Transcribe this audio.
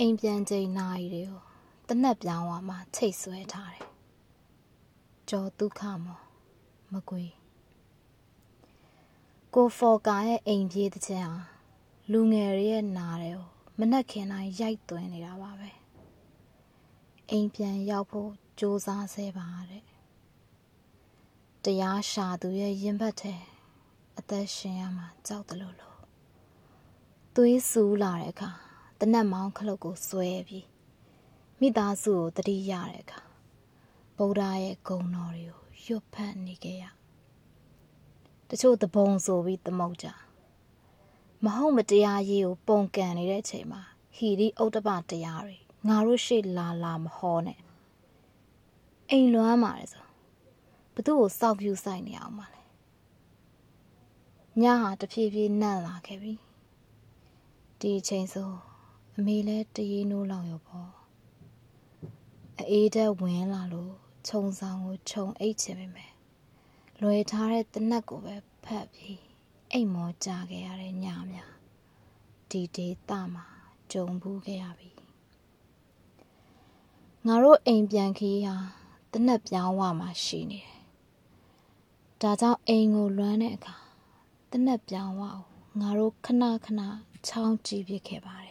အိမ်ပြန်ချိန်နာရီတွေကိုတနက်ပြောင်းဝမှာချိတ်ဆွဲထားတယ်။ကြော်ဒုက္ခမောမကွေကိုဖော်ကာရဲ့အိမ်ပြေးတဲ့ချင်ဟာလူငယ်တွေရဲ့နာတွေကိုမနှက်ခင်တိုင်းရိုက်သွင်းနေတာပါပဲ။အိမ်ပြန်ရောက်ဖို့စူးစမ်းဆဲပါတဲ့။တရားရှာသူရဲ့ရင်ဘတ်ထဲအသက်ရှင်ရမှာကြောက်တယ်လို့လို့သွေးဆူလာတဲ့အခါ တနတ်မောင်းခလုတ်ကိုဆွဲပြီးမိသားစုကိုတတိရတဲ့အခါဗုဒ္ဓရဲ့ဂုဏ်တော်တွေကိုရွတ်ဖတ်နေကြရတချို့တပုံဆိုပြီးသမုတ်ကြမဟုတ်မတရားရေးကိုပုံကန်နေတဲ့အချိန်မှာဟီရီဥဒ္ဒပတရားတွေငါတို့ရှေ့လာလာမဟောနဲ့အိမ်လွမ်းပါတယ်ဆိုဘသူ့ကိုစောက်ပြူဆိုင်နေအောင်ပါလဲညဟာတဖြည်းဖြည်းနန့်လာခဲ့ပြီဒီအချိန်ဆို အမေလဲတရေနိုးလောင်ရောပေါ့အေးတဲ့ဝင်လာလို့ခြုံဆောင်ကိုခြုံအိတ်ချင်ပေမဲ့လွယ်ထားတဲ့တနက်ကိုပဲဖတ်ပြီးအိမ်မောကြခဲ့ရတဲ့ညများဒီဒေတာမှာကြုံဘူးခဲ့ရပြီငါတို့အိမ်ပြန်ခီးဟာတနက်ပြောင်းဝမှာရှိနေတယ်ဒါကြောင့်အိမ်ကိုလွမ်းတဲ့အခါတနက်ပြောင်းဝအောင်ငါတို့ခဏခဏချောင်းကြည့်ပြခဲ့ပါတယ်